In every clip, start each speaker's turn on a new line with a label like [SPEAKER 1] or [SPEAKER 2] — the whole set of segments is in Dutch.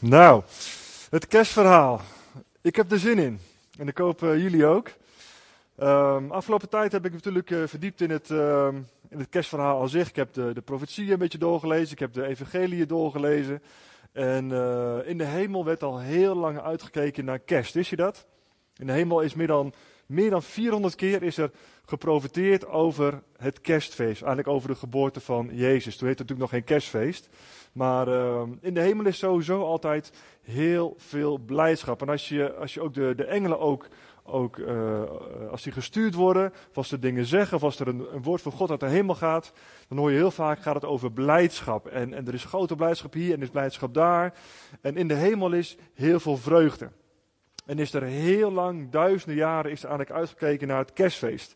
[SPEAKER 1] Nou, het kerstverhaal. Ik heb er zin in. En ik hoop uh, jullie ook. Um, afgelopen tijd heb ik natuurlijk uh, verdiept in het, uh, in het kerstverhaal al zich. Ik heb de, de profetieën een beetje doorgelezen. Ik heb de evangeliën doorgelezen. En uh, in de hemel werd al heel lang uitgekeken naar kerst. Wist je dat? In de hemel is meer dan, meer dan 400 keer is er geprofiteerd over het kerstfeest. Eigenlijk over de geboorte van Jezus. Toen heette het natuurlijk nog geen kerstfeest. Maar uh, in de hemel is sowieso altijd heel veel blijdschap. En als je, als je ook de, de engelen ook, ook uh, als die gestuurd worden, als ze dingen zeggen, of als er een, een, woord van God uit de hemel gaat, dan hoor je heel vaak gaat het over blijdschap. En, en er is grote blijdschap hier en er is blijdschap daar. En in de hemel is heel veel vreugde. En is er heel lang, duizenden jaren, is er eigenlijk uitgekeken naar het kerstfeest.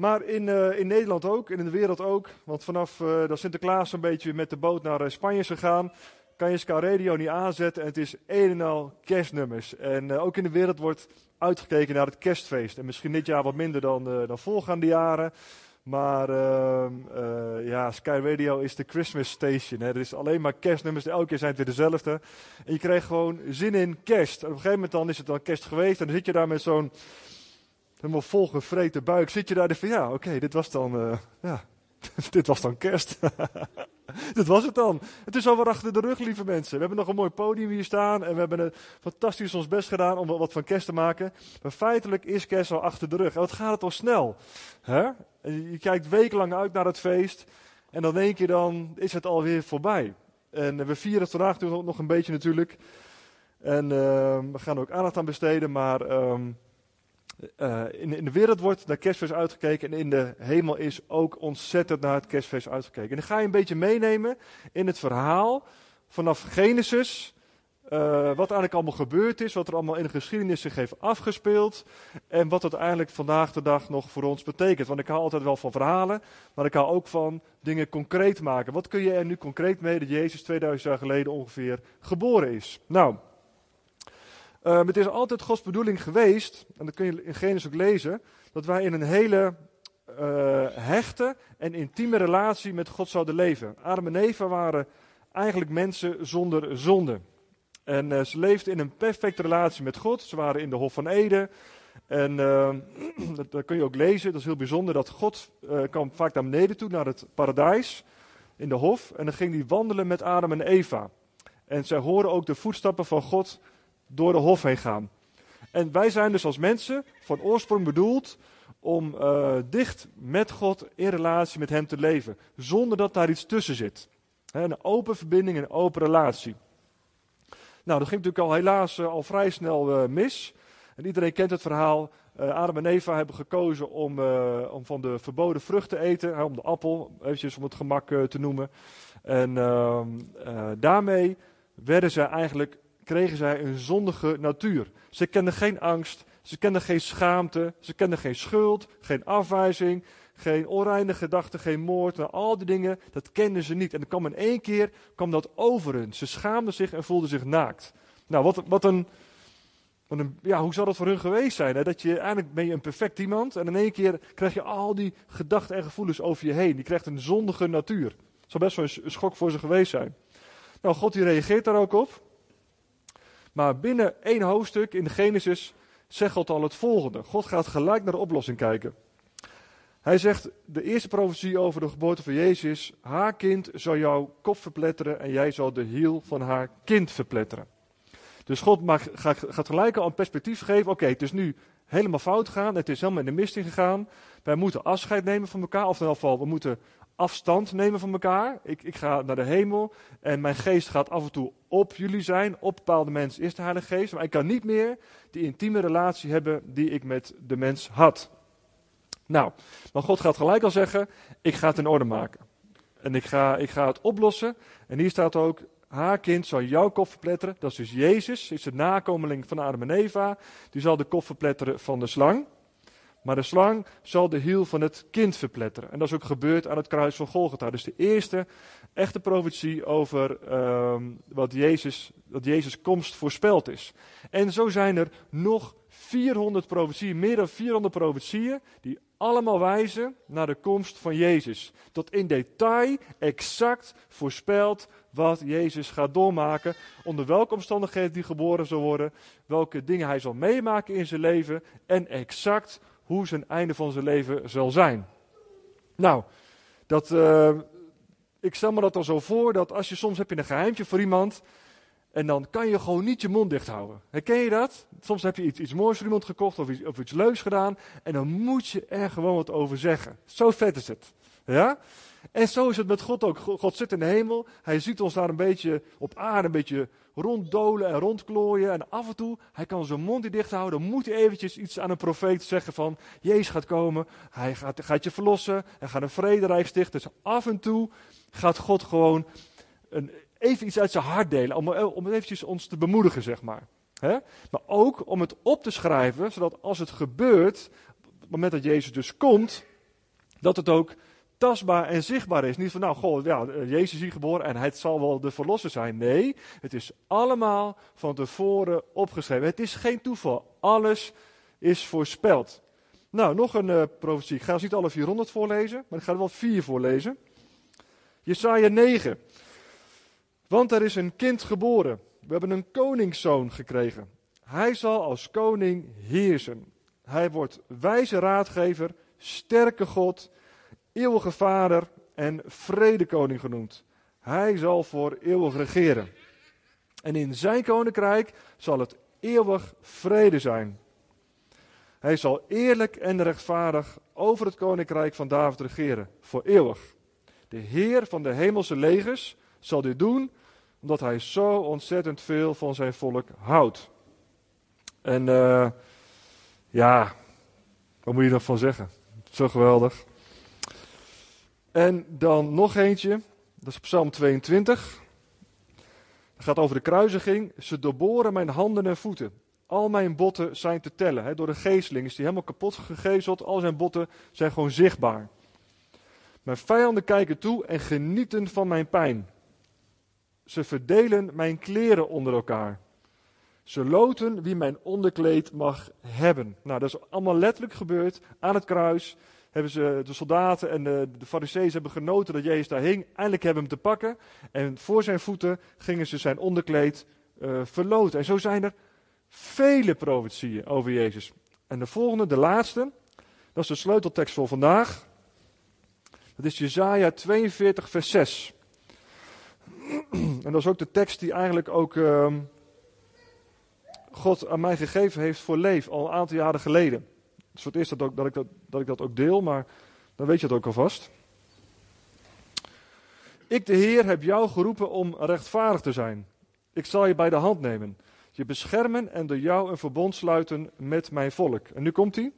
[SPEAKER 1] Maar in, uh, in Nederland ook, en in de wereld ook. Want vanaf uh, dat Sinterklaas een beetje met de boot naar uh, Spanje is gegaan, kan je Sky Radio niet aanzetten. En het is een en al kerstnummers. En ook in de wereld wordt uitgekeken naar het kerstfeest. En misschien dit jaar wat minder dan, dan voorgaande jaren. Maar ehm, ja, Sky Radio is de Christmas station. Hè. Er is alleen maar kerstnummers. Elke keer zijn het weer dezelfde. En je krijgt gewoon zin in kerst. En op een gegeven moment dan is het dan kerst geweest. En dan zit je daar met zo'n helemaal volgevreten buik, zit je daar van ja, oké, dit was dan, uh, ja, dit was dan kerst. dit was het dan. Het is alweer achter de rug, lieve mensen. We hebben nog een mooi podium hier staan en we hebben het fantastisch ons best gedaan om wat van kerst te maken. Maar feitelijk is kerst al achter de rug. En wat gaat het al snel? Hè? Je kijkt wekenlang uit naar het feest en dan één keer dan is het alweer voorbij. En we vieren het vandaag nog een beetje natuurlijk. En uh, we gaan er ook aandacht aan besteden, maar... Um, uh, in, de wereld wordt naar kerstfeest uitgekeken en in de hemel is ook ontzettend naar het kerstfeest uitgekeken. En dan ga je een beetje meenemen in het verhaal vanaf Genesis, uh, wat eigenlijk allemaal gebeurd is, wat er allemaal in de geschiedenis zich heeft afgespeeld en wat het eigenlijk vandaag de dag nog voor ons betekent. Want ik hou altijd wel van verhalen, maar ik hou ook van dingen concreet maken. Wat kun je er nu concreet mee dat Jezus 2000 jaar geleden ongeveer geboren is? Nou, uh, het is altijd Gods bedoeling geweest, en dat kun je in Genesis ook lezen, dat wij in een hele uh, hechte en intieme relatie met God zouden leven. Adam en Eva waren eigenlijk mensen zonder zonde. En uh, ze leefden in een perfecte relatie met God. Ze waren in de Hof van Eden. En dat, dat, kun je ook lezen, dat is heel bijzonder, dat God kwam vaak naar beneden toe, naar het paradijs, in de Hof. En dan ging hij wandelen met Adam en Eva. En zij horen ook de voetstappen van God door de hof heen gaan. En wij zijn dus als mensen van oorsprong bedoeld om uh, dicht met God in relatie met Hem te leven, zonder dat daar iets tussen zit. Een open verbinding, een open relatie. Nou, dat ging natuurlijk al helaas uh, al vrij snel uh, mis. En iedereen kent het verhaal. Adam en Eva hebben gekozen om, om van de verboden vrucht te eten, om de appel, eventjes om het gemak te noemen. En ehm, daarmee werden ze eigenlijk kregen zij een zondige natuur. Ze kenden geen angst, ze kenden geen schaamte, ze kenden geen schuld, geen afwijzing, geen onreine gedachten, geen moord. Nou, al die dingen, dat kenden ze niet. En dan kwam in één keer kwam dat over hun. Ze schaamden zich en voelden zich naakt. Nou, wat, wat een, ja, hoe zou dat voor hun geweest zijn? Hè? Dat je, eigenlijk ben je een perfect iemand en in één keer krijg je al die gedachten en gevoelens over je heen. Die krijgt een zondige natuur. Dat zou best wel een schok voor ze geweest zijn. Nou, God die reageert daar ook op. Maar binnen één hoofdstuk in Genesis zegt God al het volgende. God gaat gelijk naar de oplossing kijken. Hij zegt, de eerste profetie over de geboorte van Jezus, haar kind zal jouw kop verpletteren en jij zal de hiel van haar kind verpletteren. Dus God gaat, gelijk al een perspectief geven, oké, het is nu helemaal fout gegaan, het is helemaal in de mist gegaan. Wij moeten afscheid nemen van elkaar, of in ieder geval, we moeten afstand nemen van elkaar. Ik, ik ga naar de hemel en mijn geest gaat af en toe op jullie zijn. Op bepaalde mensen is de Heilige Geest. Maar ik kan niet meer die intieme relatie hebben die ik met de mens had. Nou, maar God gaat gelijk al zeggen: ik ga het in orde maken. En ik ga, ik ga het oplossen. En hier staat ook: haar kind zal jouw kop verpletteren. Dat is dus Jezus, is de nakomeling van Adam en Eva. Die zal de kop verpletteren van de slang. Maar de slang zal de hiel van het kind verpletteren. En dat is ook gebeurd aan het kruis van Golgotha. Dus de eerste echte profetie over um, wat, Jezus, wat Jezus komst voorspeld is. En zo zijn er nog 400 profetieën, meer dan 400 profetieën, die allemaal wijzen naar de komst van Jezus. Tot in detail exact voorspelt wat Jezus gaat doormaken. Onder welke omstandigheden hij geboren zal worden. Welke dingen hij zal meemaken in zijn leven. En exact hoe zijn einde van zijn leven zal zijn. Nou, dat, uh, ik stel me dat al zo voor dat als je soms heb je een geheimtje voor iemand. En dan kan je gewoon niet je mond dicht houden. Herken je dat? Soms heb je iets, iets moois voor iemand gekocht of iets, of iets leuks gedaan. En dan moet je er gewoon wat over zeggen. Zo vet is het. Ja? En zo is het met God ook. God zit in de hemel. Hij ziet ons daar een beetje op aarde, een beetje ronddolen en rondklooien. En af en toe, hij kan zijn mond niet dicht houden. Moet hij eventjes iets aan een profeet zeggen van, Jezus gaat komen. Hij gaat, gaat je verlossen. Hij gaat een vrederijk stichten. Dus af en toe gaat God gewoon een, even iets uit zijn hart delen. Om, om eventjes ons te bemoedigen, zeg maar. Maar ook om het op te schrijven, zodat als het gebeurt, op het moment dat Jezus dus komt, dat het ook tastbaar en zichtbaar is. Niet van, nou, goh, ja, Jezus is geboren en het zal wel de verlosser zijn. Nee, het is allemaal van tevoren opgeschreven. Het is geen toeval. Alles is voorspeld. Nou, nog een uh, profetie. Ik ga dus niet alle 400 voorlezen, maar ik ga er wel vier voorlezen. Jesaja 9. Want er is een kind geboren. We hebben een koningszoon gekregen. Hij zal als koning heersen. Hij wordt wijze raadgever, sterke God, eeuwige vader en vredekoning genoemd. Hij zal voor eeuwig regeren. En in zijn koninkrijk zal het eeuwig vrede zijn. Hij zal eerlijk en rechtvaardig over het koninkrijk van David regeren, voor eeuwig. De Heer van de hemelse legers zal dit doen, omdat hij zo ontzettend veel van zijn volk houdt. En uh, ja, wat moet je ervan zeggen? Zo geweldig. En dan nog eentje, dat is Psalm 22. Dat gaat over de kruisiging. Ze doorboren mijn handen en voeten. Al mijn botten zijn te tellen. door de geesteling is die helemaal kapot gegezeld. Al zijn botten zijn gewoon zichtbaar. Mijn vijanden kijken toe en genieten van mijn pijn. Ze verdelen mijn kleren onder elkaar. Ze loten wie mijn onderkleed mag hebben. Nou, dat is allemaal letterlijk gebeurd aan het kruis hebben ze, de soldaten en de, de hebben genoten dat Jezus daar hing. Eindelijk hebben hem te pakken. En voor zijn voeten gingen ze zijn onderkleed uh, verloten. En zo zijn er vele profetieën over Jezus. En de volgende, de laatste, dat is de sleuteltekst voor vandaag. Dat is Jezaja 42 vers 6. En dat is ook de tekst die eigenlijk ook uh, God aan mij gegeven heeft voor leef, al een aantal jaren geleden. Is voor het eerst dat, ook, dat, ik dat, dat ik dat ook deel, maar dan weet je het ook alvast. Ik, de Heer, heb jou geroepen om rechtvaardig te zijn. Ik zal je bij de hand nemen, je beschermen en door jou een verbond sluiten met mijn volk. En nu komt hij.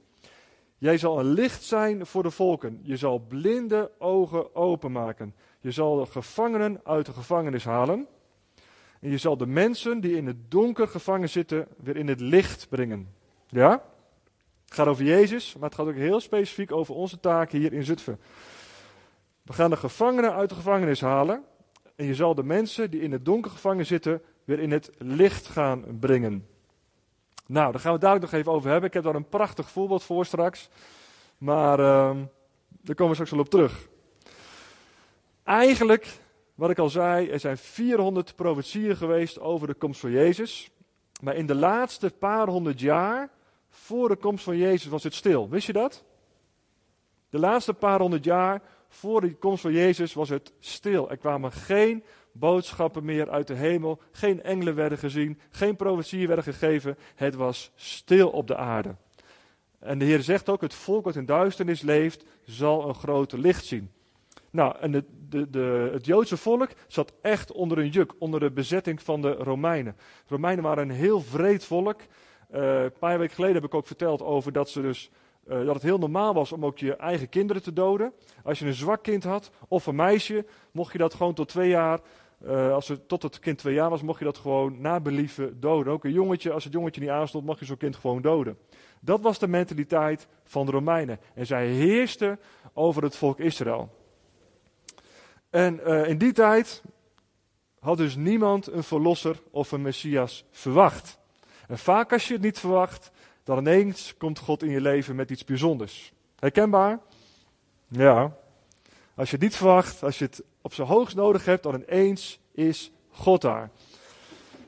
[SPEAKER 1] Jij zal een licht zijn voor de volken. Je zal blinde ogen openmaken. Je zal de gevangenen uit de gevangenis halen. En je zal de mensen die in het donker gevangen zitten weer in het licht brengen. Ja? Het gaat over Jezus, maar het gaat ook heel specifiek over onze taak hier in Zutphen. We gaan de gevangenen uit de gevangenis halen. En je zal de mensen die in het donker gevangen zitten weer in het licht gaan brengen. Nou, daar gaan we het dadelijk nog even over hebben. Ik heb daar een prachtig voorbeeld voor straks. Maar uh, daar komen we straks wel op terug. Eigenlijk, wat ik al zei, er zijn 400 profetieën geweest over de komst van Jezus. Maar in de laatste paar honderd jaar voor de komst van Jezus was het stil. Wist je dat? De laatste paar honderd jaar voor de komst van Jezus was het stil. Er kwamen geen boodschappen meer uit de hemel. Geen engelen werden gezien. Geen profetieën werden gegeven. Het was stil op de aarde. En de Heer zegt ook: het volk dat in duisternis leeft, zal een grote licht zien. Nou, en de, de, het Joodse volk zat echt onder een juk, onder de bezetting van de Romeinen. De Romeinen waren een heel vreed volk. Uh, een paar weken geleden heb ik ook verteld over dat, ze dus, uh, dat het heel normaal was om ook je eigen kinderen te doden. Als je een zwak kind had of een meisje, mocht je dat gewoon tot twee jaar, uh, als het, tot het kind twee jaar was, mocht je dat gewoon na believen doden. Ook een jongetje, als het jongetje niet aanstond, mag je zo'n kind gewoon doden. Dat was de mentaliteit van de Romeinen. En zij heersten over het volk Israël. En in die tijd had dus niemand een verlosser of een messias verwacht. En vaak als je het niet verwacht, dan ineens komt God in je leven met iets bijzonders. Herkenbaar? Ja. Als je het niet verwacht, als je het op zijn hoogst nodig hebt, dan ineens is God daar.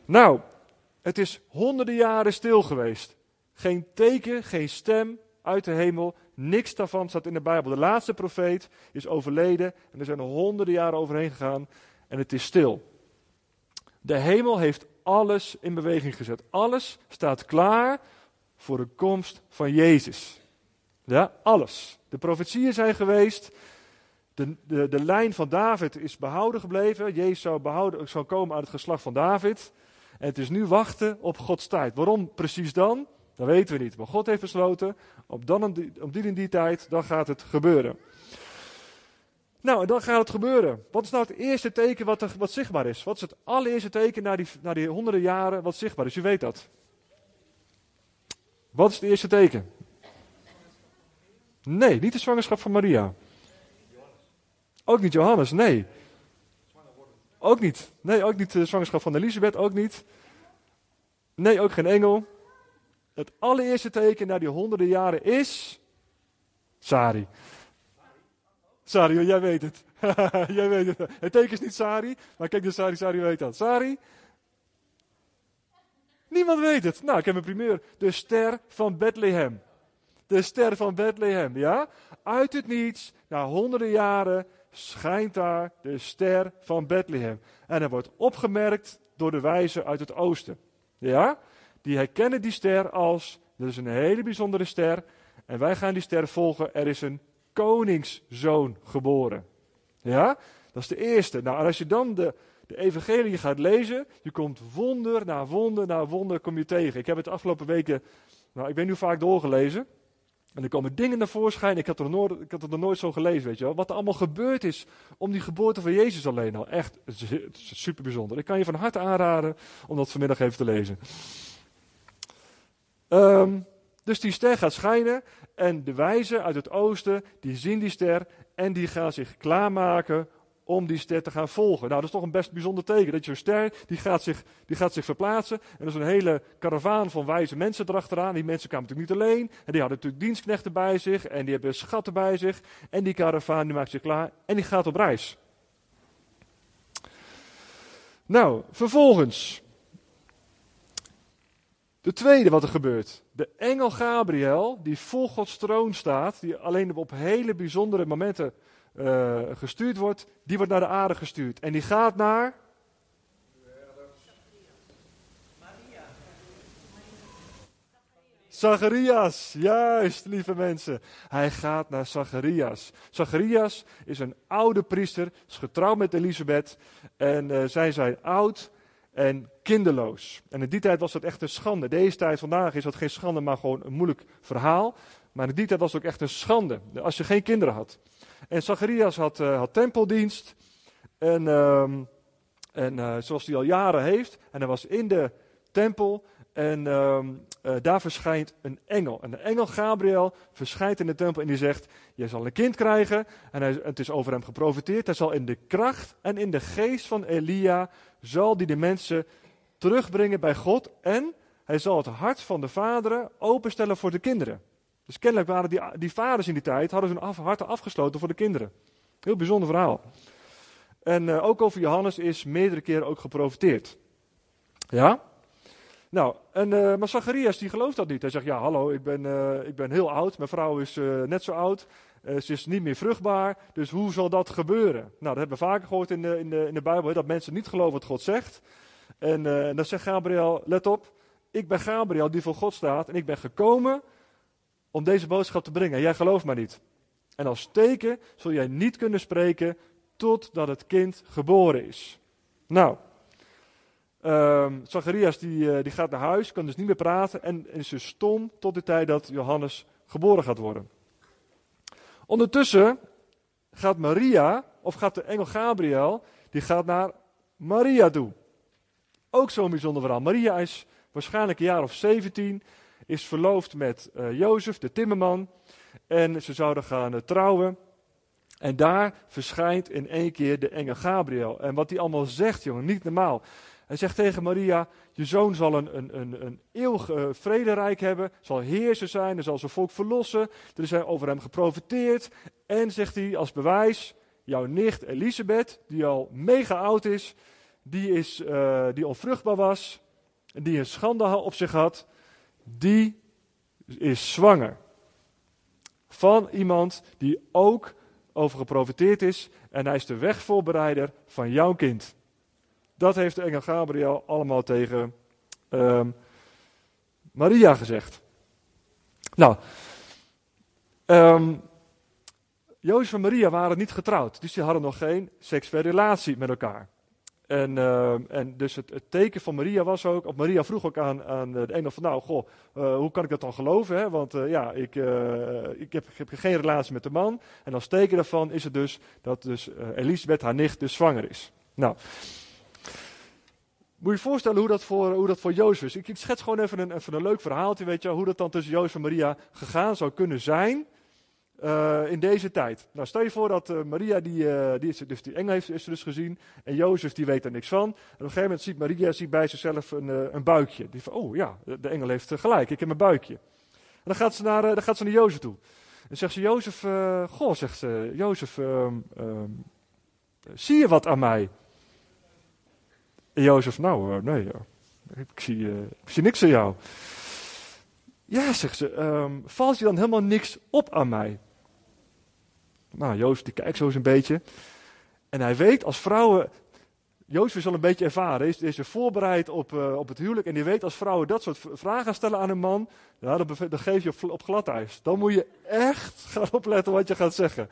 [SPEAKER 1] Nou, het is honderden jaren stil geweest. Geen teken, geen stem uit de hemel. Niks daarvan staat in de Bijbel. De laatste profeet is overleden en er zijn honderden jaren overheen gegaan en het is stil. De hemel heeft alles in beweging gezet. Alles staat klaar voor de komst van Jezus. Ja, alles. De profetieën zijn geweest. De, de, de lijn van David is behouden gebleven. Jezus zou, behouden, zou komen uit het geslacht van David. En het is nu wachten op Gods tijd. Waarom precies dan? Dat weten we niet. Maar God heeft besloten, op, dan, op die en die tijd, dan gaat het gebeuren. Nou, en dan gaat het gebeuren. Wat is nou het eerste teken wat, er, wat zichtbaar is? Wat is het allereerste teken na die, na die honderden jaren wat zichtbaar is? U weet dat. Wat is het eerste teken? Nee, niet de zwangerschap van Maria. Ook niet Johannes, nee. Ook niet. Nee, ook niet de zwangerschap van Elisabeth, ook niet. Nee, ook geen engel. Het allereerste teken na die honderden jaren is. Sari. Sari, jij weet het. jij weet het. Het teken is niet Sari, maar kijk de Sari, Sari weet dat. Sari? Niemand weet het. Nou, ik heb een primeur. De ster van Bethlehem. De ster van Bethlehem, ja? Uit het niets, na honderden jaren, schijnt daar de ster van Bethlehem. En hij wordt opgemerkt door de wijzen uit het oosten. Ja? Die herkennen die ster als, dat is een hele bijzondere ster. En wij gaan die ster volgen. Er is een koningszoon geboren. Ja? Dat is de eerste. Nou, en als je dan de, de evangelie gaat lezen, je komt wonder na wonder na wonder kom je tegen. Ik heb het de afgelopen weken, nou, ik ben nu vaak doorgelezen. En er komen dingen naar voorschijn. Ik had, er nooit, ik had het nog nooit zo gelezen, weet je wel. Wat er allemaal gebeurd is om die geboorte van Jezus alleen al. Echt super bijzonder. Ik kan je van harte aanraden om dat vanmiddag even te lezen. Ehm, dus die ster gaat schijnen. En de wijzen uit het oosten, die zien die ster. En die gaan zich klaarmaken om die ster te gaan volgen. Nou, dat is toch een best bijzonder teken. Dat je een ster, die gaat, zich, die gaat zich verplaatsen. En er is een hele karavaan van wijze mensen erachteraan. Die mensen kwamen natuurlijk niet alleen. En die hadden natuurlijk dienstknechten bij zich. En die hebben schatten bij zich. En die karavaan die maakt zich klaar. En die gaat op reis. Nou, vervolgens. De tweede wat er gebeurt. De engel Gabriel, die vol Gods troon staat. Die alleen op hele bijzondere momenten uh, gestuurd wordt, die wordt naar de aarde gestuurd. En die gaat naar. Zacharias, juist, lieve mensen. Hij gaat naar Zacharias. Zacharias is een oude priester, is getrouwd met Elisabeth. En uh, zij zijn oud en kinderloos. En in die tijd was dat echt een schande. Deze tijd vandaag is dat geen schande, maar gewoon een moeilijk verhaal. Maar in die tijd was het ook echt een schande. Als je geen kinderen had. En Zacharias had, uh, had tempeldienst. En, uh, en uh, zoals hij al jaren heeft. En hij was in de tempel. En uh, daar verschijnt een engel. En de engel Gabriel verschijnt in de tempel en die zegt: Je zal een kind krijgen. En hij, het is over hem geprofiteerd. Hij zal in de kracht en in de geest van Elia. zal die de mensen terugbrengen bij God. En hij zal het hart van de vaderen openstellen voor de kinderen. Dus kennelijk waren die, die vaders in die tijd, hadden hun af, harten afgesloten voor de kinderen. Heel bijzonder verhaal. En uh, ook over Johannes is meerdere keren ook geprofiteerd. Ja? Nou, en, uh, maar Zacharias die gelooft dat niet. Hij zegt, ja hallo, ik ben, uh, ik ben heel oud, mijn vrouw is net zo oud, ze is niet meer vruchtbaar, dus hoe zal dat gebeuren? Nou, dat hebben we vaker gehoord in de, in de, in de Bijbel, dat mensen niet geloven wat God zegt. En, en dan zegt Gabriel, let op, ik ben Gabriel die voor God staat en ik ben gekomen om deze boodschap te brengen. Jij gelooft maar niet. En als teken zul jij niet kunnen spreken totdat het kind geboren is. Nou, um, Zacharias die, uh, die gaat naar huis, kan dus niet meer praten en, is dus stom tot de tijd dat Johannes geboren gaat worden. Ondertussen gaat Maria, of gaat de engel Gabriel, die gaat naar Maria toe. Ook zo'n bijzonder verhaal. Maria is waarschijnlijk een jaar of 17 is verloofd met uh, Jozef, de timmerman. En ze zouden gaan uh, trouwen. En daar verschijnt in één keer de engel Gabriel. En wat hij allemaal zegt, jongen, niet normaal. Hij zegt tegen Maria, je zoon zal een, een, een, een eeuwig uh, vrederijk hebben, zal heerser zijn, er zal zijn volk verlossen. Er is over hem geprofiteerd. En, zegt hij als bewijs, jouw nicht Elisabeth, die al mega oud is, die, is, uh, die onvruchtbaar was, en die een schande op zich had, die is zwanger. Van iemand die ook over geprofiteerd is en hij is de wegvoorbereider van jouw kind. Dat heeft de engel Gabriel allemaal tegen uh, Maria gezegd. Nou, um, Jozef en Maria waren niet getrouwd, dus die hadden nog geen seksuele relatie met elkaar. En, uh, en dus het, teken van Maria was ook, of Maria vroeg ook aan, aan de engel van, nou, goh, uh, hoe kan ik dat dan geloven? Hè? Want uh, ja, ik, ik heb, ik, heb, geen relatie met de man. En als teken daarvan is het dus dat dus Elisabeth, haar nicht, dus zwanger is. Nou, moet je je voorstellen hoe dat voor, hoe dat voor Jozef is. Ik, ik schets gewoon even een, even een leuk verhaaltje, weet je, hoe dat dan tussen Jozef en Maria gegaan zou kunnen zijn. Uh, in deze tijd. Nou, stel je voor dat uh, Maria, die, uh, die, is, dus die engel heeft is dus gezien. En Jozef, die weet er niks van. En op een gegeven moment ziet Maria ziet bij zichzelf een, een buikje. Die van, oh ja, de engel heeft gelijk, ik heb een buikje. En dan gaat ze naar, dan gaat ze naar Jozef toe. En zegt ze, Jozef, goh, zegt ze, Jozef, um, um, zie je wat aan mij? En Jozef, nou, nee, ik, zie, ik zie niks aan jou. Ja, zegt ze, um, valt je dan helemaal niks op aan mij? Nou, Jozef die kijkt zo eens een beetje. En hij weet als vrouwen. Jozef is al een beetje ervaren, is, is er voorbereid op, uh, op het huwelijk. En die weet als vrouwen dat soort vragen stellen aan een man. Ja, dan, dan geef je op, op glad ijs. Dan moet je echt gaan opletten wat je gaat zeggen.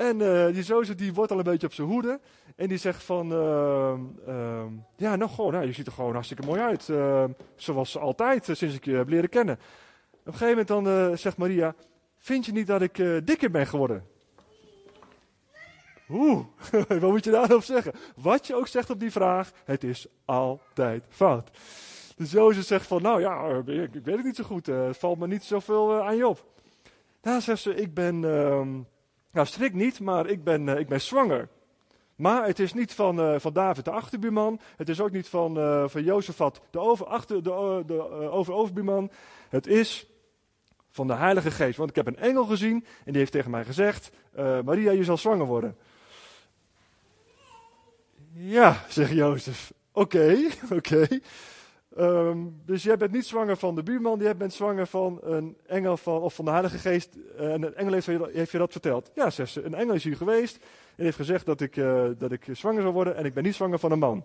[SPEAKER 1] En uh, die Jozef die wordt al een beetje op zijn hoede. En die zegt van, uh, uh, ja nou gewoon, nou, je ziet er gewoon hartstikke mooi uit. Ehm, zoals altijd, eh, sinds ik je heb leren kennen. Op een gegeven moment dan eh, zegt Maria, vind je niet dat ik dikker ben geworden? Oeh, wat moet je daarop zeggen? Wat je ook zegt op die vraag, het is altijd fout. Dus Jozef zegt van, nou ja, ik, ik weet het niet zo goed. het valt me niet zoveel aan je op. Daar zegt ze, ik ben... Nou, strikt niet, maar ik ben, uh, ik ben zwanger. Maar het is niet van, uh, van David de achterbuurman. Het is ook niet van, uh, van Jozefat de, over, achter, de, de overbuurman. Het is van de Heilige Geest. Want ik heb een engel gezien en die heeft tegen mij gezegd: Maria, je zal zwanger worden. Ja, zegt Jozef. Oké, oké. Um, dus jij bent niet zwanger van de buurman, jij bent zwanger van een engel van, of van de Heilige Geest. Uh, en een engel heeft, heeft, je dat verteld. Ja, zegt ze, een engel is hier geweest en heeft gezegd dat ik, uh, dat ik zwanger zou worden en ik ben niet zwanger van een man.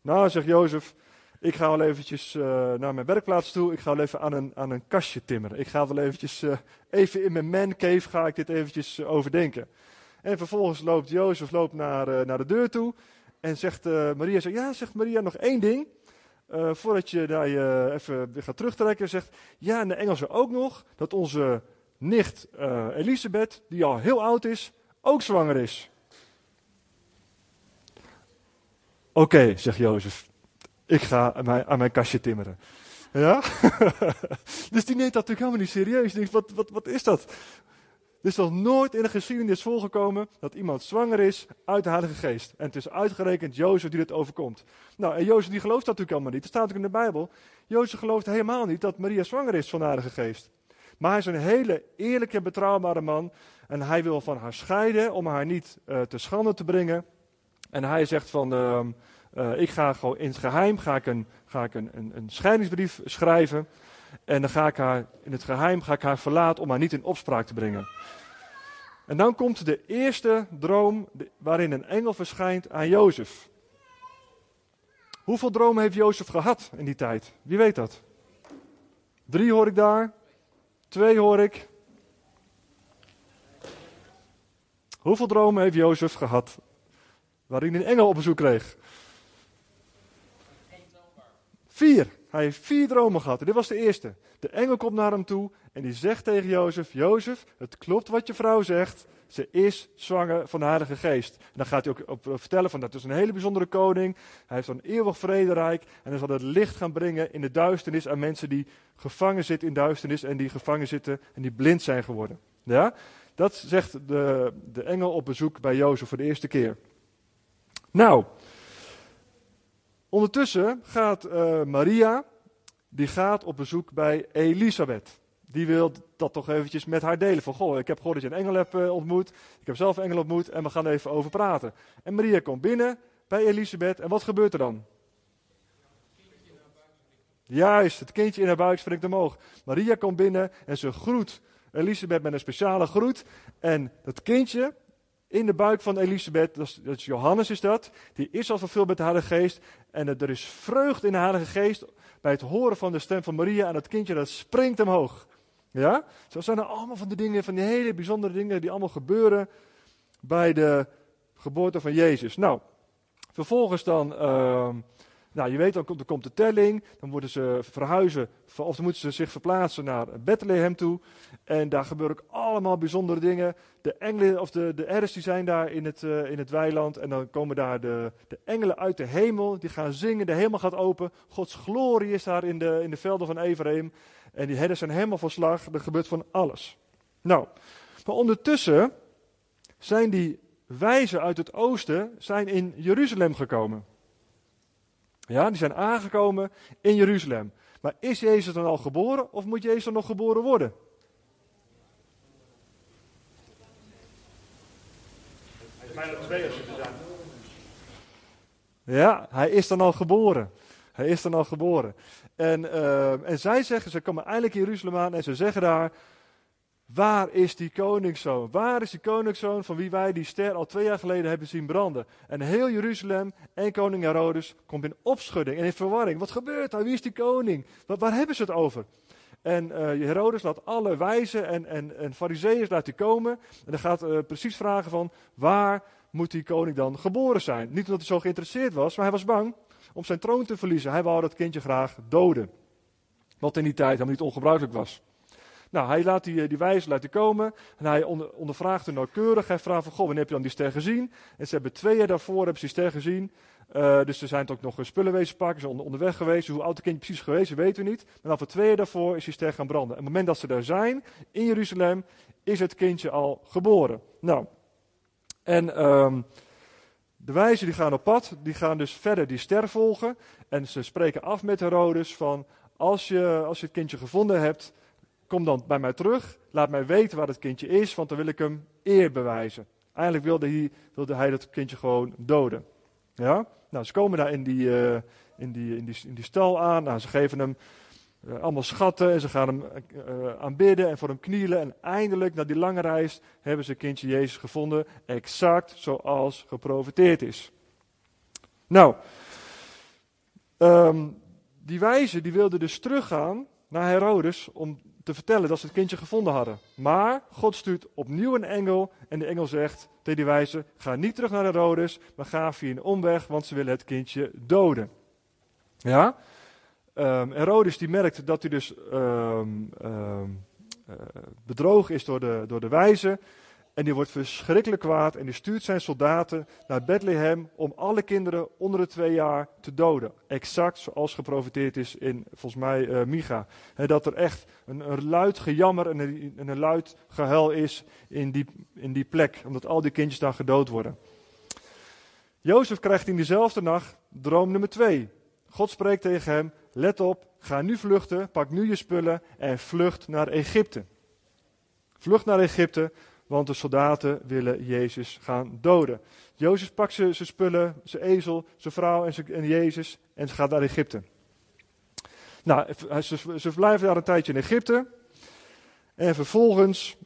[SPEAKER 1] Nou, zegt Jozef, ik ga wel eventjes uh, naar mijn werkplaats toe. Ik ga wel even aan een, aan een kastje timmeren. Ik ga wel eventjes, even in mijn man cave ga ik dit eventjes overdenken. En vervolgens loopt Jozef loopt naar, naar de deur toe en zegt Maria, zegt, ja, zegt Maria, nog één ding. Uh, voordat je daar je even gaat terugtrekken, zegt, ja, en de Engelsen ook nog, dat onze nicht uh, Elisabeth, die al heel oud is, ook zwanger is. Oké, zegt Jozef, ik ga aan mijn, aan mijn kastje timmeren. Ja? dus die neemt dat natuurlijk helemaal niet serieus. Die wat, wat, wat is dat? Er is nog nooit in de geschiedenis voorgekomen dat iemand zwanger is uit de Heilige Geest. En het is uitgerekend Jozef die dit overkomt. Nou, en Jozef die gelooft dat natuurlijk helemaal niet. Dat staat ook in de Bijbel. Jozef gelooft helemaal niet dat Maria zwanger is van de Heilige Geest. Maar hij is een hele eerlijke, betrouwbare man. En hij wil van haar scheiden om haar niet uh, te schande te brengen. En hij zegt van, uh, uh, ik ga gewoon in het geheim ga ik een, ga ik een, een, een scheidingsbrief schrijven. En dan ga ik haar in het geheim ga ik haar verlaten om haar niet in opspraak te brengen. En dan komt de eerste droom waarin een engel verschijnt aan Jozef. Hoeveel dromen heeft Jozef gehad in die tijd? Wie weet dat? Drie hoor ik daar. Twee hoor ik. Hoeveel dromen heeft Jozef gehad waarin een engel op bezoek kreeg? Vier. Hij heeft vier dromen gehad. Dit was de eerste. De engel komt naar hem toe en die zegt tegen Jozef: Jozef, het klopt wat je vrouw zegt. Ze is zwanger van de Heilige Geest. En dan gaat hij ook op vertellen van dat is een hele bijzondere koning. Hij heeft een eeuwig vrederijk. En hij zal het licht gaan brengen in de duisternis aan mensen die gevangen zitten in duisternis. En die gevangen zitten en die blind zijn geworden. Ja? Dat zegt de, de engel op bezoek bij Jozef voor de eerste keer. Nou, Ondertussen gaat uh, Maria, die gaat op bezoek bij Elisabeth. Die wil dat toch eventjes met haar delen. Van, goh, ik heb gehoord dat je een engel hebt uh, ontmoet. Ik heb zelf een engel ontmoet en we gaan even over praten. En Maria komt binnen bij Elisabeth. En wat gebeurt er dan? Juist, het kindje in haar buik springt omhoog. Maria komt binnen en ze groet Elisabeth met een speciale groet. En dat kindje in de buik van Elisabeth, dat is, Johannes is dat, die is al vervuld met de Heilige Geest. En er is vreugde in de Heilige Geest bij het horen van de stem van Maria. En dat kindje dat springt omhoog. Ja? Zo zijn er allemaal van die dingen, van die hele bijzondere dingen die allemaal gebeuren bij de geboorte van Jezus. Nou, vervolgens dan... Uh, nou, je weet, dan komt, komt de telling, dan moeten ze verhuizen, of dan moeten ze zich verplaatsen naar Bethlehem toe. En daar gebeuren ook allemaal bijzondere dingen. De engelen, of de, de die zijn daar in het, uh, in het weiland. En dan komen daar de, de engelen uit de hemel, die gaan zingen, de hemel gaat open. Gods glorie is daar in de, in de velden van Ephraim. En die herders zijn helemaal van slag, er gebeurt van alles. Nou, maar ondertussen zijn die wijzen uit het oosten zijn in Jeruzalem gekomen. Ja, die zijn aangekomen in Jeruzalem. Maar is Jezus dan al geboren of moet Jezus dan nog geboren worden? Ja, hij is dan al geboren. Hij is dan al geboren. En, uh, en zij zeggen, ze komen eindelijk in Jeruzalem aan en ze zeggen daar, Waar is die koningszoon? Waar is die koningszoon van wie wij die ster al twee jaar geleden hebben zien branden? En heel Jeruzalem en koning Herodes komt in opschudding en in verwarring. Wat gebeurt er? Wie is die koning? Wat, waar hebben ze het over? En uh, Herodes laat alle wijzen en, en, en fariseeërs laat komen. En dan gaat uh, precies vragen van waar moet die koning dan geboren zijn? Niet omdat hij zo geïnteresseerd was, maar hij was bang om zijn troon te verliezen. Hij wou dat kindje graag doden. Wat in die tijd helemaal niet ongebruikelijk was. Nou, hij laat die, eh, die wijze laten komen. En hij onder, ondervraagt hen nauwkeurig. Hij vraagt van, goh, wanneer heb je dan die ster gezien? En ze hebben twee jaar daarvoor hebben ze die ster gezien. Uh, dus er zijn ook nog spullen wezen pakken. Ze zijn onderweg geweest. Hoe oud het kind precies geweest weten we niet. Maar dan voor twee jaar daarvoor is die ster gaan branden. En op het moment dat ze daar zijn, in Jeruzalem, is het kindje al geboren. Nou, en um, de wijzen die gaan op pad. Die gaan dus verder die ster volgen. En ze spreken af met Herodes van, als je, als je het kindje gevonden hebt kom dan bij mij terug, laat mij weten waar het kindje is, want dan wil ik hem eer bewijzen. Eigenlijk wilde hij, hij dat kindje gewoon doden. Ja? Nou, ze komen daar in die, uh, in die, in die, in die stal aan. Nou, ze geven hem uh, allemaal schatten en ze gaan hem uh, aanbidden en voor hem knielen. En eindelijk, na die lange reis, hebben ze kindje Jezus gevonden, exact zoals geprofiteerd is. Nou, um, die wijzen die wilden dus teruggaan naar Herodes om te vertellen dat ze het kindje gevonden hadden. Maar God stuurt opnieuw een engel en de engel zegt tegen die wijze, ga niet terug naar Herodes, maar ga via een omweg, want ze willen het kindje doden. Ja? Um, Herodes die merkt dat hij dus um, bedrogen is door de, door de wijze. En die wordt verschrikkelijk kwaad en die stuurt zijn soldaten naar Bethlehem om alle kinderen onder de twee jaar te doden. Exact zoals geprofiteerd is in, volgens mij, uh, Micha. Dat er echt een, een luid gejammer en een, een luid gehuil is in die, in die plek, omdat al die kindjes daar gedood worden. Jozef krijgt in diezelfde nacht droom nummer twee. God spreekt tegen hem, let op, ga nu vluchten, pak nu je spullen en vlucht naar Egypte. Vlucht naar Egypte, want de soldaten willen Jezus gaan doden. Jozef pakt zijn spullen, zijn ezel, zijn vrouw en, zijn, Jezus en ze gaat naar Egypte. Nou, ze, ze blijven daar een tijdje in Egypte. En vervolgens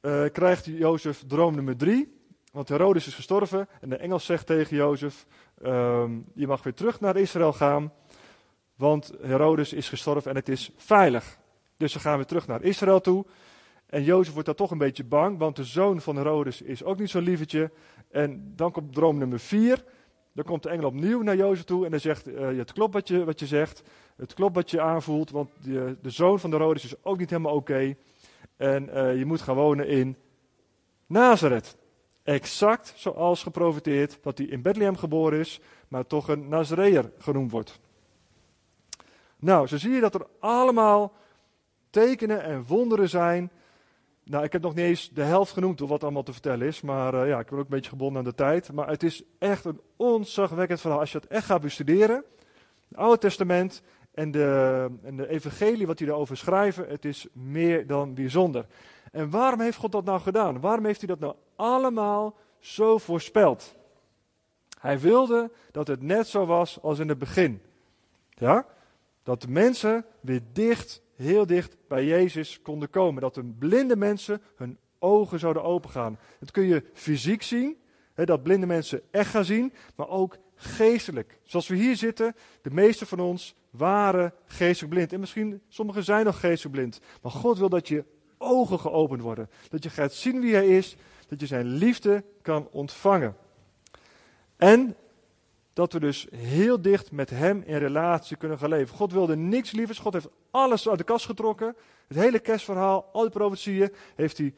[SPEAKER 1] uh, krijgt Jozef droom nummer drie. Want Herodes is gestorven en de engel zegt tegen Jozef, um, je mag weer terug naar Israël gaan. Want Herodes is gestorven en het is veilig. Dus ze gaan weer terug naar Israël toe. En Jozef wordt daar toch een beetje bang, want de zoon van Herodes is ook niet zo'n lievertje. En dan komt droom nummer vier. Dan komt de engel opnieuw naar Jozef toe en dan zegt, uh, het klopt wat je, wat je zegt. Het klopt wat je aanvoelt, want de, de zoon van Herodes is ook niet helemaal oké. En uh, je moet gaan wonen in Nazareth. Exact zoals geprofiteerd dat hij in Bethlehem geboren is, maar toch een Nazareër genoemd wordt. Nou, zo zie je dat er allemaal tekenen en wonderen zijn nou, ik heb nog niet eens de helft genoemd door wat allemaal te vertellen is. Maar uh, ja, ik ben ook een beetje gebonden aan de tijd. Maar het is echt een onzagwekkend verhaal. Als je het echt gaat bestuderen, Het Oude Testament en de, en de evangelie, wat hij daarover schrijven, het is meer dan bijzonder. En waarom heeft God dat nou gedaan? Waarom heeft hij dat nou allemaal zo voorspeld? Hij wilde dat het net zo was als in het begin. Ja? Dat de mensen weer dicht, heel dicht bij Jezus konden komen. Dat de blinde mensen hun ogen zouden opengaan. Dat kun je fysiek zien, hè, dat blinde mensen echt gaan zien, maar ook geestelijk. Zoals we hier zitten, de meeste van ons waren geestelijk blind. En misschien, sommigen zijn nog geestelijk blind. Maar God wil dat je ogen geopend worden. Dat je gaat zien wie Hij is, dat je Zijn liefde kan ontvangen. En dat we dus heel dicht met Hem in relatie kunnen gaan leven. God wilde niks lievers. God heeft alles uit de kast getrokken. Het hele kerstverhaal, al die profetieën, heeft Hij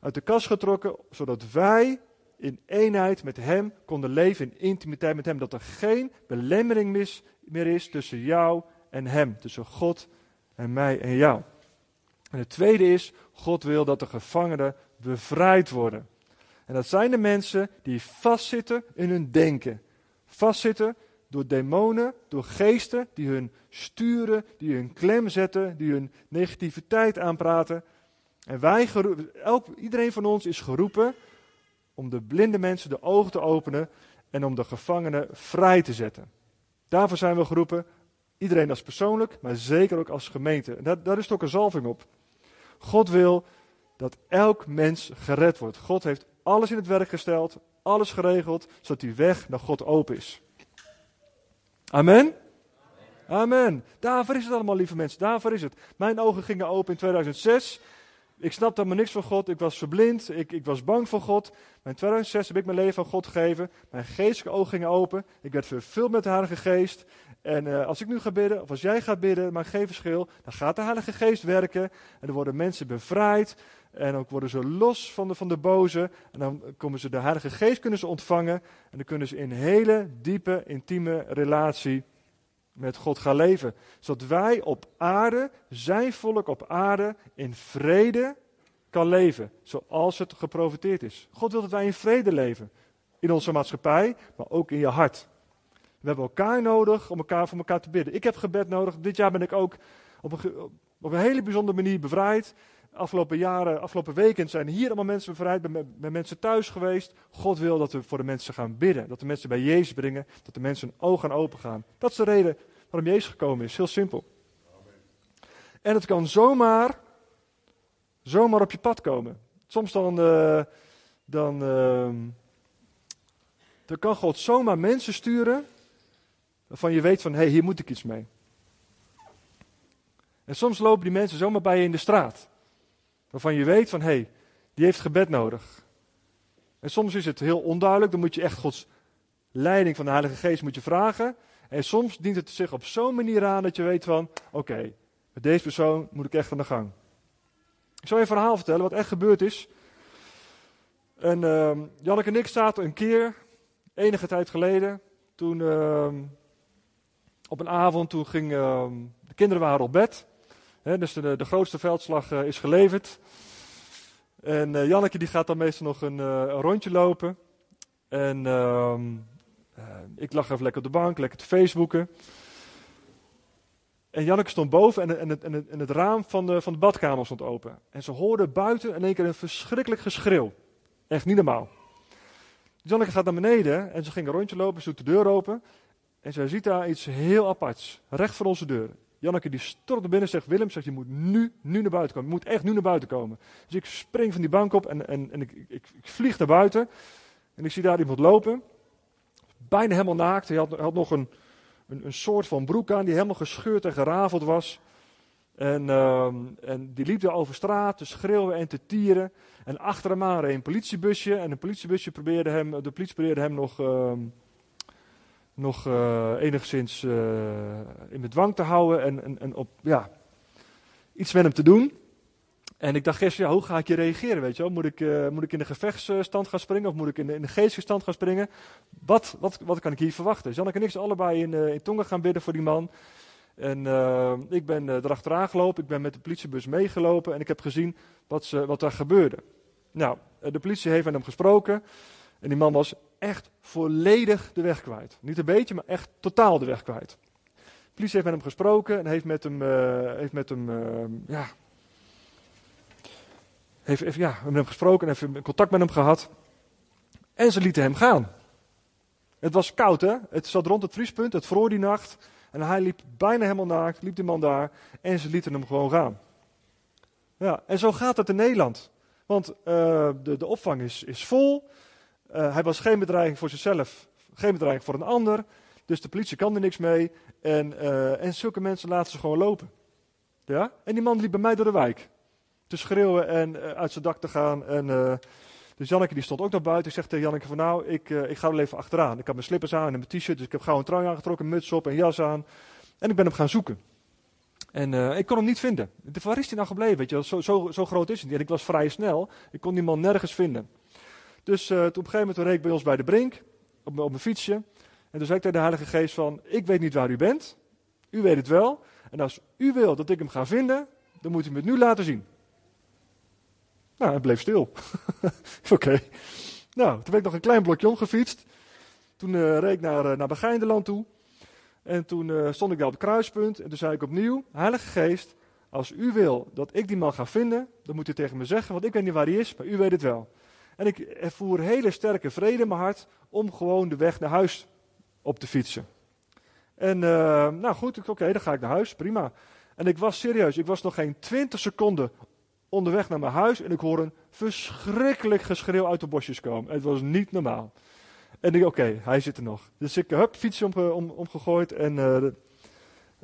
[SPEAKER 1] uit de kast getrokken. Zodat wij in eenheid met Hem konden leven, in intimiteit met Hem. Dat er geen belemmering meer is tussen jou en Hem. Tussen God en mij en jou. En het tweede is, God wil dat de gevangenen bevrijd worden. En dat zijn de mensen die vastzitten in hun denken. Vastzitten door demonen, door geesten die hun sturen, die hun klem zetten, die hun negativiteit aanpraten. En wij, elk, iedereen van ons is geroepen om de blinde mensen de ogen te openen en om de gevangenen vrij te zetten. Daarvoor zijn we geroepen, iedereen als persoonlijk, maar zeker ook als gemeente. En daar, is ook een zalving op. God wil dat elk mens gered wordt. God heeft alles in het werk gesteld, alles geregeld, zodat die weg naar God open is. Amen? Amen. Daarvoor is het allemaal, lieve mensen. Daarvoor is het. Mijn ogen gingen open in 2006. Ik snapte maar niks van God. Ik was verblind. Ik, ik was bang voor God. Maar in 2006 heb ik mijn leven aan God gegeven. Mijn geestelijke ogen gingen open. Ik werd vervuld met de Heilige Geest. En uh, als ik nu ga bidden, of als jij gaat bidden, maakt geen verschil. Dan gaat de Heilige Geest werken. En dan worden mensen bevrijd. En dan worden ze los van de, van de boze. En dan komen ze de Heilige Geest kunnen ze ontvangen. En dan kunnen ze in hele diepe, intieme relatie met God gaan leven. Zodat wij op aarde, zijn volk op aarde, in vrede kan leven. Zoals het geprofiteerd is. God wil dat wij in vrede leven. In onze maatschappij, maar ook in je hart. We hebben elkaar nodig om elkaar voor elkaar te bidden. Ik heb gebed nodig. Dit jaar ben ik ook op een, op een hele bijzondere manier bevrijd. Afgelopen jaren, afgelopen weken zijn hier allemaal mensen bevrijd, met mensen thuis geweest. God wil dat we voor de mensen gaan bidden. Dat de mensen bij Jezus brengen. Dat de mensen hun ogen open gaan. Dat is de reden waarom Jezus gekomen is. Heel simpel. En het kan zomaar, zomaar op je pad komen. Soms dan, uh, dan, uh, dan kan God zomaar mensen sturen waarvan je weet van, hé, hey, hier moet ik iets mee. En soms lopen die mensen zomaar bij je in de straat. Waarvan je weet van, hé, hey, die heeft gebed nodig. En soms is het heel onduidelijk, dan moet je echt Gods leiding van de Heilige Geest moet je vragen. En soms dient het zich op zo'n manier aan dat je weet van, oké, met deze persoon moet ik echt aan de gang. Ik zal je een verhaal vertellen wat echt gebeurd is. En uh, Janneke en ik zaten een keer, enige tijd geleden, toen uh, op een avond, toen ging, uh, de kinderen waren op bed. Dus de, de, grootste veldslag uh, is geleverd. En uh, Janneke die gaat dan meestal nog een, een rondje lopen. En ehm, ik lag even lekker op de bank, lekker te facebooken. En Janneke stond boven en, en, het, en, het, raam van de, van de badkamer stond open. En ze hoorde buiten in één keer een verschrikkelijk geschreeuw. Echt niet normaal. Janneke gaat naar beneden en ze ging een rondje lopen, ze doet de deur open. En zij ziet daar iets heel aparts, recht voor onze deur. Janneke die stort naar binnen en zegt, Willem, zegt, je moet nu, nu naar buiten komen. Je moet echt nu naar buiten komen. Dus ik spring van die bank op en, en, en ik, ik, ik vlieg naar buiten. En ik zie daar iemand lopen. Bijna helemaal naakt. Hij had, nog een, een, een, soort van broek aan die helemaal gescheurd en gerafeld was. En, uh, en die liep daar over straat te schreeuwen en te tieren. En achter hem aan een politiebusje. En een politiebusje probeerde hem, de politie probeerde hem nog... Uh, nog uh, enigszins uh, in bedwang te houden en, en, en, op, ja, iets met hem te doen. En ik dacht gisteren, ja, hoe ga ik je reageren, weet je wel? Moet ik, uh, moet ik in de gevechtsstand gaan springen of moet ik in de, in de geestelijke stand gaan springen? Wat, wat, wat kan ik hier verwachten? Zal ik en ik allebei in, in tongen gaan bidden voor die man? En ik ben erachteraan gelopen, ik ben met de politiebus meegelopen en ik heb gezien wat, ze, wat daar gebeurde. Nou, de politie heeft met hem gesproken. En die man was echt volledig de weg kwijt. Niet een beetje, maar echt totaal de weg kwijt. De politie heeft met hem gesproken en heeft met hem, uh, heeft met hem uh, ja, heeft, heeft, ja, met hem gesproken en heeft contact met hem gehad. En ze lieten hem gaan. Het was koud, hè? Het zat rond het vriespunt, het vroor die nacht. En hij liep bijna helemaal naakt, liep die man daar. En ze lieten hem gewoon gaan. Ja, en zo gaat het in Nederland. Want uh, de, de opvang is, is vol. Uh, hij was geen bedreiging voor zichzelf, geen bedreiging voor een ander. Dus de politie kan er niks mee. En, uh, en zulke mensen laten ze gewoon lopen. Ja? En die man liep bij mij door de wijk. Te schreeuwen en uit zijn dak te gaan. En dus Janneke die stond ook naar buiten. Ik zeg tegen Janneke van nou, ik, ik ga wel even achteraan. Ik had mijn slippers aan en mijn t-shirt, dus ik heb gauw een trui aangetrokken, muts op en jas aan. En ik ben hem gaan zoeken. En ik kon hem niet vinden. Waar is hij nou gebleven? Weet je, zo, zo, zo groot is hij. En ik was vrij snel. Ik kon die man nergens vinden. Dus toen op een gegeven moment reed ik bij ons bij de brink, op, op mijn fietsje. En toen zei ik tegen de Heilige Geest van, ik weet niet waar u bent. U weet het wel. En als u wil dat ik hem ga vinden, dan moet u het nu laten zien. Nou, hij bleef stil. Oké. Nou, toen ben ik nog een klein blokje omgefietst. Toen uh, reed ik naar, uh, naar Begijnderland toe. En toen stond ik daar op het kruispunt. En toen zei ik opnieuw, Heilige Geest, als u wil dat ik die man ga vinden, dan moet u tegen me zeggen, want ik weet niet waar hij is, maar u weet het wel. En ik ervoer hele sterke vrede in mijn hart om gewoon de weg naar huis op te fietsen. En nou goed, oké, dan ga ik naar huis, prima. En ik was serieus, ik was nog geen 20 seconden onderweg naar mijn huis en ik hoor een verschrikkelijk geschreeuw uit de bosjes komen. Het was niet normaal. En ik oké, hij zit er nog. Dus ik heb fietsje om, om, omgegooid en uh, de,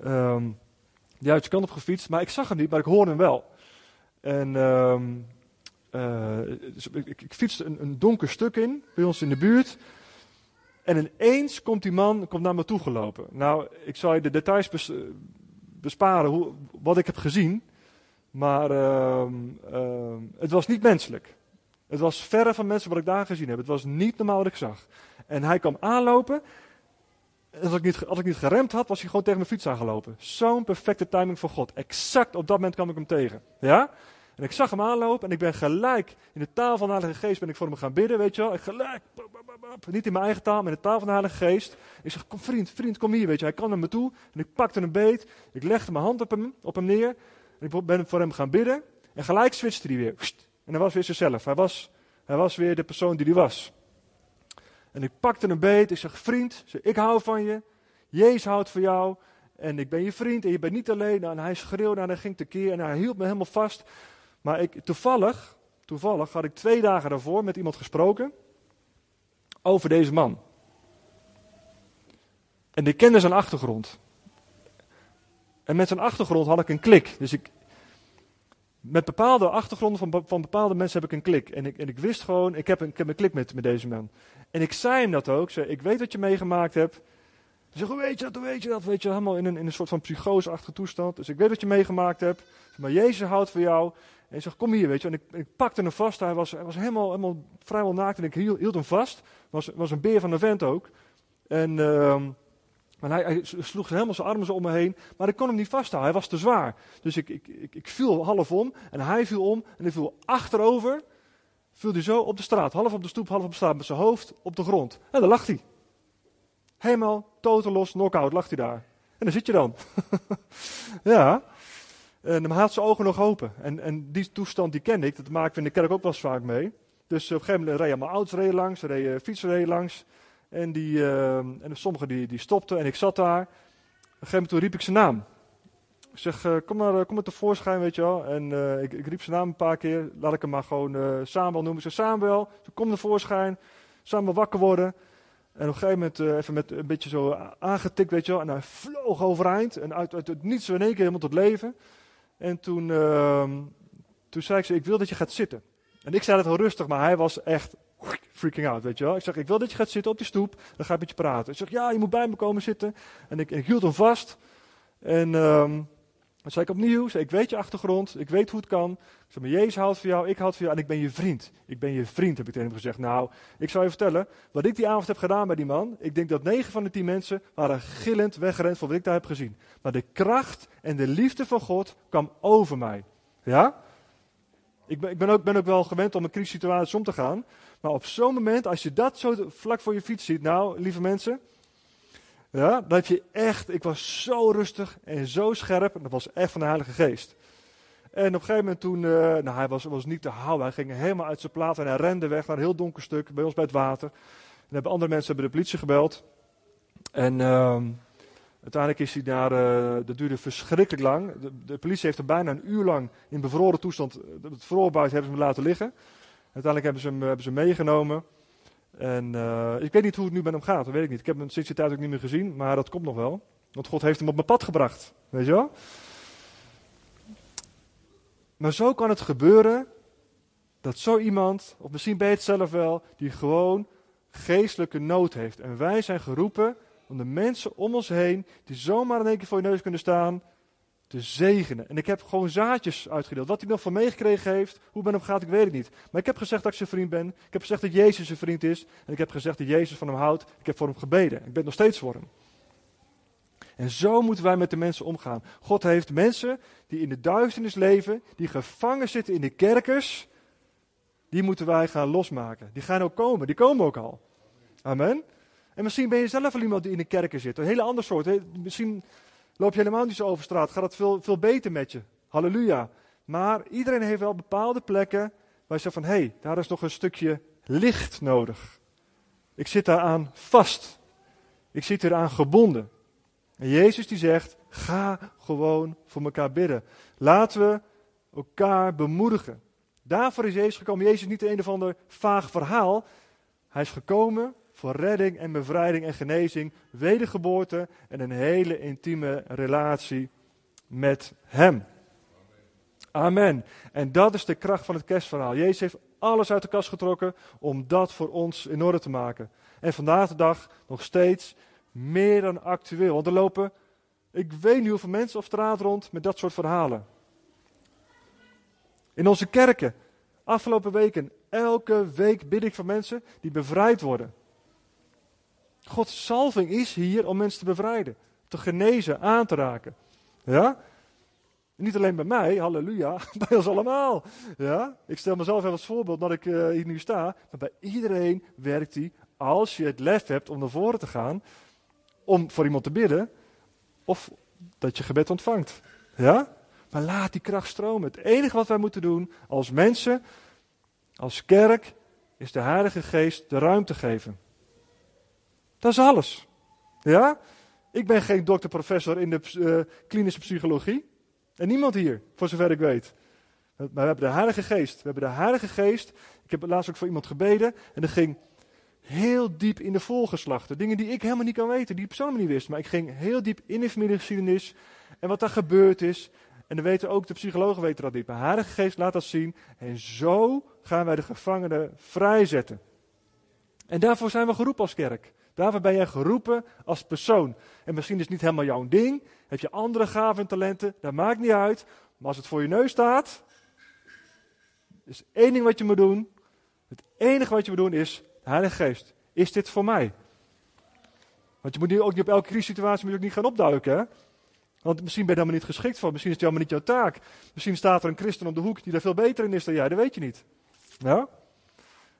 [SPEAKER 1] um, kant op gefietst. Maar ik zag hem niet, maar ik hoorde hem wel. En um, dus ik, fietste een, een, donker stuk in, bij ons in de buurt. En ineens komt die man komt naar me toe gelopen. Nou, ik zal je de details bes, besparen hoe, wat ik heb gezien. Maar uh, uh, het was niet menselijk. Het was verre van mensen wat ik daar gezien heb. Het was niet normaal wat ik zag. En hij kwam aanlopen. En als ik niet, als ik niet geremd had, was hij gewoon tegen mijn fiets aangelopen. Zo'n perfecte timing van God. Exact op dat moment kwam ik hem tegen. Ja? En ik zag hem aanlopen en ik ben gelijk in de taal van de Heilige Geest ben ik voor hem gaan bidden, weet je wel. Ik gelijk, niet in mijn eigen taal, maar in de taal van de Heilige Geest. Ik zeg, kom vriend, vriend, kom hier, weet je. Hij kwam naar me toe en ik pakte hem beet. Ik legde mijn hand op hem, op hem neer. En ik ben voor hem gaan bidden. En gelijk switchte hij weer. En hij was weer zichzelf. Hij was, hij was weer de persoon die hij was. En ik pakte hem beet. Ik zeg, vriend, ik hou van je. Jezus houdt van jou. En ik ben je vriend en je bent niet alleen. Nou, en hij schreeuwde en hij ging tekeer en hij hield me helemaal vast. Maar ik, toevallig, toevallig had ik twee dagen daarvoor met iemand gesproken over deze man. En ik kende zijn achtergrond. En met zijn achtergrond had ik een klik. Dus ik, met bepaalde achtergronden van, van bepaalde mensen heb ik een klik. En ik, en ik wist gewoon, ik heb, een, ik heb een klik met, met deze man. En ik zei hem dat ook. Zei, ik weet wat je meegemaakt hebt. Hij zegt, hoe weet je dat, hoe weet je dat? Weet je, helemaal in een, in een soort van psychoseachtige toestand. Dus ik weet wat je meegemaakt hebt. Maar Jezus houdt van jou. En hij zegt, kom hier, weet je. En ik, ik pakte hem vast. Hij was, hij was helemaal, helemaal vrijwel naakt. En ik hield, hem vast. Was, was een beer van een vent ook. En... En hij, sloeg helemaal zijn armen zo om me heen, maar ik kon hem niet vasthouden. Hij was te zwaar. Dus ik, ik, ik, ik viel half om en hij viel om en hij viel achterover. Viel hij zo op de straat, half op de stoep, half op de straat, met zijn hoofd op de grond. En daar lag hij. Helemaal totelos, knock-out lag hij daar. En daar zit je dan. ja. En hij had zijn ogen nog open. En, en die toestand die ken ik, dat maak ik in de kerk ook wel eens vaak mee. Dus op een gegeven moment reden mijn ouders reden langs, reden fietsen reden langs. En, die, uh, en sommigen die, die stopten en ik zat daar. Op een gegeven moment riep ik zijn naam. Ik zeg, kom, maar, kom maar tevoorschijn, weet je wel. En ik, ik, riep zijn naam een paar keer. Laat ik hem maar gewoon Samuel noemen. Ik zeg, Samuel, kom tevoorschijn. Samuel wakker worden. En op een gegeven moment even met een beetje zo aangetikt, weet je wel. En hij vloog overeind. En uit, uit het niets in één keer helemaal tot leven. En toen, ehm, toen zei ik ze, ik wil dat je gaat zitten. En ik zei het heel rustig, maar hij was echt freaking out, weet je wel. Ik zeg, ik wil dat je gaat zitten op die stoep, dan ga ik met je praten. Ik zeg, ja, je moet bij me komen zitten. En ik, hield hem vast. En um, dan zei ik opnieuw, zei, ik weet je achtergrond, ik weet hoe het kan. Ik zeg, maar Jezus houdt van jou, ik houd van jou en ik ben je vriend. Ik ben je vriend, heb ik tegen hem gezegd. Nou, ik zal je vertellen, wat ik die avond heb gedaan bij die man. Ik denk dat negen van de tien mensen waren gillend weggerend voor wat ik daar heb gezien. Maar de kracht en de liefde van God kwam over mij. Ja? Ik ben, ik ben, ook, ben ook wel gewend om in crisissituaties om te gaan. Maar op zo'n moment, als je dat zo vlak voor je fiets ziet, nou, lieve mensen, Ja, heb je echt, ik was zo rustig en zo scherp. En dat was echt van de Heilige Geest. En op een gegeven moment toen, uh, nou hij was, was niet te houden. Hij ging helemaal uit zijn plaat en hij rende weg naar een heel donker stuk bij ons bij het water. En hebben andere mensen hebben de politie gebeld. En uh, uiteindelijk is hij daar, uh, dat duurde verschrikkelijk lang. De, politie heeft er bijna een uur lang in bevroren toestand, het vroor buiten hebben ze hem laten liggen. Uiteindelijk hebben ze hem, hebben ze hem meegenomen. En uh, ik weet niet hoe het nu met hem gaat, dat weet ik niet. Ik heb hem sinds die tijd ook niet meer gezien, maar dat komt nog wel. Want God heeft hem op mijn pad gebracht, weet je wel. Maar zo kan het gebeuren dat zo iemand, of misschien ben je het zelf wel, die gewoon geestelijke nood heeft. En wij zijn geroepen om de mensen om ons heen, die zomaar in één keer voor je neus kunnen staan, te zegenen. En ik heb gewoon zaadjes uitgedeeld. Wat hij nog van meegekregen heeft, hoe ben hem gaat, ik weet het niet. Maar ik heb gezegd dat ik zijn vriend ben. Ik heb gezegd dat Jezus zijn vriend is. En ik heb gezegd dat Jezus van hem houdt. Ik heb voor hem gebeden. Ik ben nog steeds voor hem. En zo moeten wij met de mensen omgaan. God heeft mensen die in de duisternis leven, die gevangen zitten in de kerkers, die moeten wij gaan losmaken. Die gaan ook komen, die komen ook al. Amen. En misschien ben je zelf wel iemand die in de kerken zit. Een hele andere soort. Misschien loop je helemaal niet zo over straat. Gaat het veel, veel beter met je. Halleluja. Maar iedereen heeft wel bepaalde plekken waar je zegt van, hé, hey, daar is nog een stukje licht nodig. Ik zit daaraan vast. Ik zit eraan gebonden. En Jezus die zegt, ga gewoon voor elkaar bidden. Laten we elkaar bemoedigen. Daarvoor is Jezus gekomen. Jezus is niet een of ander vaag verhaal. Hij is gekomen voor redding en bevrijding en genezing, wedergeboorte en een hele intieme relatie met Hem. Amen. En dat is de kracht van het kerstverhaal. Jezus heeft alles uit de kast getrokken om dat voor ons in orde te maken. En vandaag de dag nog steeds meer dan actueel. Want er lopen, ik weet niet hoeveel mensen op straat rond met dat soort verhalen. In onze kerken, afgelopen weken, elke week bid ik voor mensen die bevrijd worden. Gods salving is hier om mensen te bevrijden, te genezen, aan te raken. Ja? Niet alleen bij mij, halleluja, bij ons allemaal. Ja? Ik stel mezelf even als voorbeeld dat ik uh, hier nu sta. Maar bij iedereen werkt hij, als je het lef hebt om naar voren te gaan, om voor iemand te bidden, of dat je gebed ontvangt. Ja? Maar laat die kracht stromen. Het enige wat wij moeten doen als mensen, als kerk, is de Heilige Geest de ruimte geven. Dat is alles. Ja? Ik ben geen dokter-professor in de uh, klinische psychologie. En niemand hier, voor zover ik weet. Maar we hebben de Heilige Geest. We hebben de Heilige Geest. Ik heb laatst ook voor iemand gebeden. En dat ging heel diep in de volgeslachten. Dingen die ik helemaal niet kan weten, die ik persoonlijk niet wist. Maar ik ging heel diep in de familiegeschiedenis. En wat daar gebeurd is. En dan weten ook de psychologen weten dat niet. Maar Heilige Geest laat dat zien. En zo gaan wij de gevangenen vrijzetten. En daarvoor zijn we geroepen als kerk. Daarvoor ben jij geroepen als persoon. En misschien is het niet helemaal jouw ding. Heb je andere gaven en talenten. Dat maakt niet uit. Maar als het voor je neus staat. Is één ding wat je moet doen. Het enige wat je moet doen is. Heilige Geest. Is dit voor mij? Want je moet nu ook niet op elke crisissituatie moet je ook niet gaan opduiken. Hè? Want misschien ben je helemaal niet geschikt voor. Misschien is het helemaal niet jouw taak. Misschien staat er een christen op de hoek die er veel beter in is dan jij. Dat weet je niet. Ja?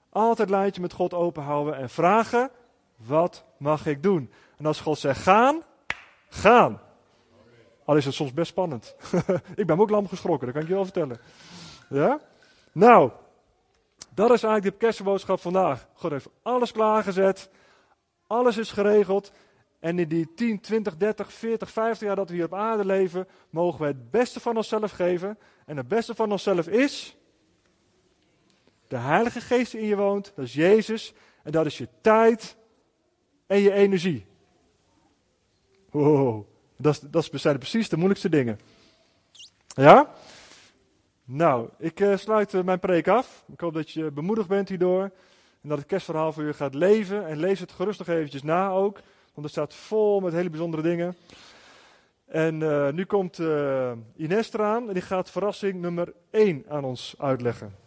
[SPEAKER 1] Altijd lijntje met God open houden en vragen wat mag ik doen? En als God zegt gaan, gaan. Al is het soms best spannend. ik ben ook lam geschrokken, dat kan ik je wel vertellen. Ja? Nou, dat is eigenlijk de kerstboodschap vandaag. God heeft alles klaargezet. Alles is geregeld. En in die 10, 20, 30, 40, 50 jaar dat we hier op aarde leven, mogen we het beste van onszelf geven. En het beste van onszelf is de Heilige Geest die in je woont. Dat is Jezus. En dat is je tijd, en je energie. Wow, dat, dat zijn precies de moeilijkste dingen. Ja? Nou, ik uh, sluit uh, mijn preek af. Ik hoop dat je bemoedigd bent hierdoor. En dat het kerstverhaal voor je gaat leven. En lees het gerust nog eventjes na ook. Want het staat vol met hele bijzondere dingen. En uh, nu komt Ines eraan. En die gaat verrassing nummer 1 aan ons uitleggen.